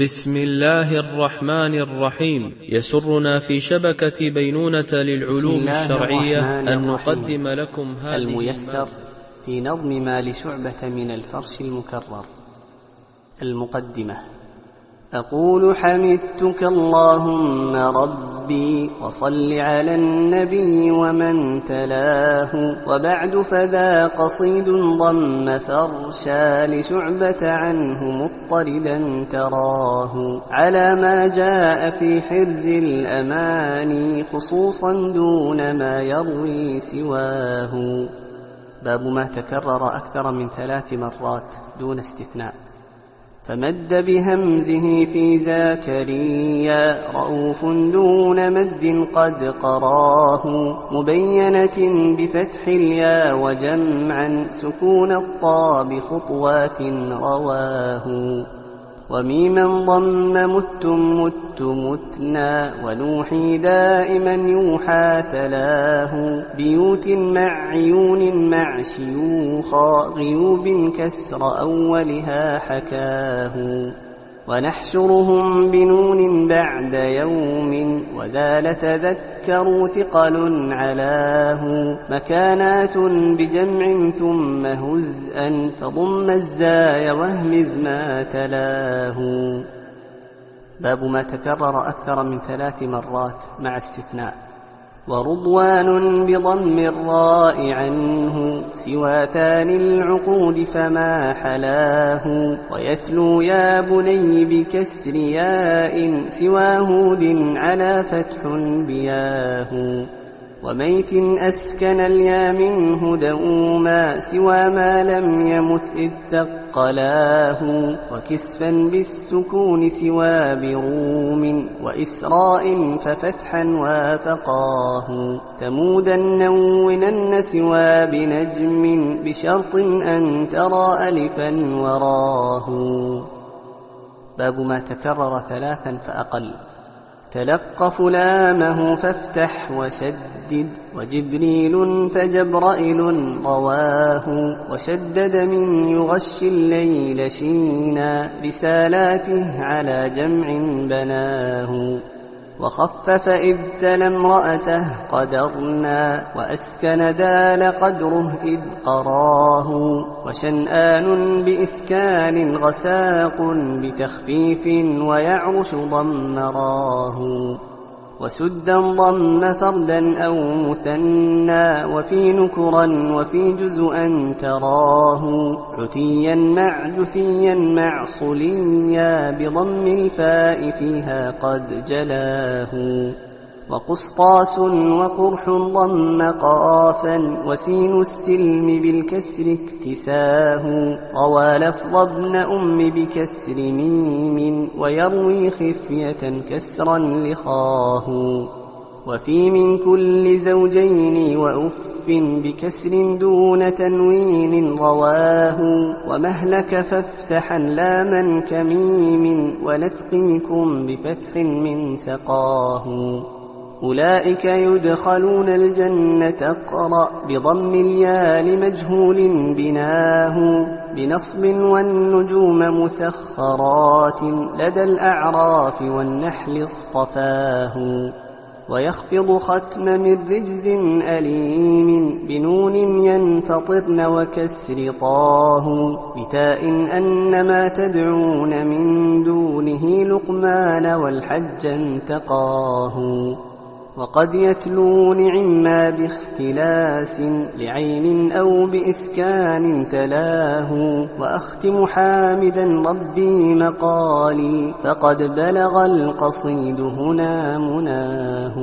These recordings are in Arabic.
بسم الله الرحمن الرحيم. يسرنا في شبكة بينونة للعلوم الشرعية أن نقدم لكم هذه الميسر في نظم ما لشعبة من الفرش المكرر. المقدمة. أقول حمدتك اللهم ربي وصل على النبي ومن تلاه وبعد فذا قصيد ضم فرشا لشعبة عنه مضطردا تراه على ما جاء في حرز الأماني خصوصا دون ما يروي سواه. باب ما تكرر أكثر من ثلاث مرات دون استثناء. فمد بهمزه في زكريا رؤوف دون مد قد قراه. مبينة بفتح اليا وجمعا سكون الطا بخطوات رواه. وميما ضم مت مت متنا ونوحي دائما يوحى تلاه بيوت مع عيون مع شيوخا غيوب كسر أولها حكاه ونحشرهم بنون بعد يوم وذا لتذكروا ثقل علاه مكانات بجمع ثم هزءا فضم الزاي واهمز ما تلاه. باب ما تكرر أكثر من ثلاث مرات مع استثناء. ورضوان بضم الراء عنه سوى ثاني العقود فما حلاه ويتلو يا بني بكسر ياء سوى هود على فتح بياه وميت أسكن اليا منه دوما سوى ما لم يمت إذ ثقلاه وكسفا بالسكون سوى بروم وإسراء ففتحا وافقاه ثمودا نونن سوى بنجم بشرط أن ترى ألفا وراه. باب ما تكرر ثلاثا فأقل. تلقف لامه فافتح وشدد وجبريل فجبرائيل رواه وشدد من يغشي الليل شينا رسالاته على جمع بناه. وخفف إذ تلا امرأته قدرنا وأسكن دال قدره إذ قراه وشنآن بإسكان غساق بتخفيف ويعرش ضمراه وسدا ضم فردا أو مثنى وفي نكرا وفي جزءا تراه عتيا مع جثيا مع صليا بضم الفاء فيها قد جلاه وقسطاس وقرح ضم قافا وسين السلم بالكسر اكتساه روى لفظ ابن أم بكسر ميم ويروي خفية كسرا لخاه وفي من كل زوجين وأف بكسر دون تنوين رواه ومهلك فافتحا لاما كميم ونسقيكم بفتح من سقاه أولئك يدخلون الجنة اقرأ بضم الياء لمجهول بناه بنصب والنجوم مسخرات لدى الأعراف والنحل اصطفاه ويخفض ختم من رجز أليم بنون ينفطرن وكسر طاه بتاء أنما تدعون من دونه لقمان والحج انتقاه وقد يتلو نعما باختلاس لعين أو بإسكان تلاه وأختم حامدا ربي مقالي فقد بلغ القصيد هنا مناه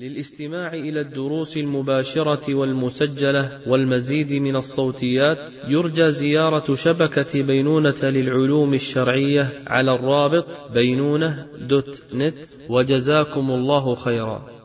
للاستماع إلى الدروس المباشرة والمسجلة والمزيد من الصوتيات يرجى زيارة شبكة بينونة للعلوم الشرعية على الرابط بينونة دوت نت وجزاكم الله خيرا.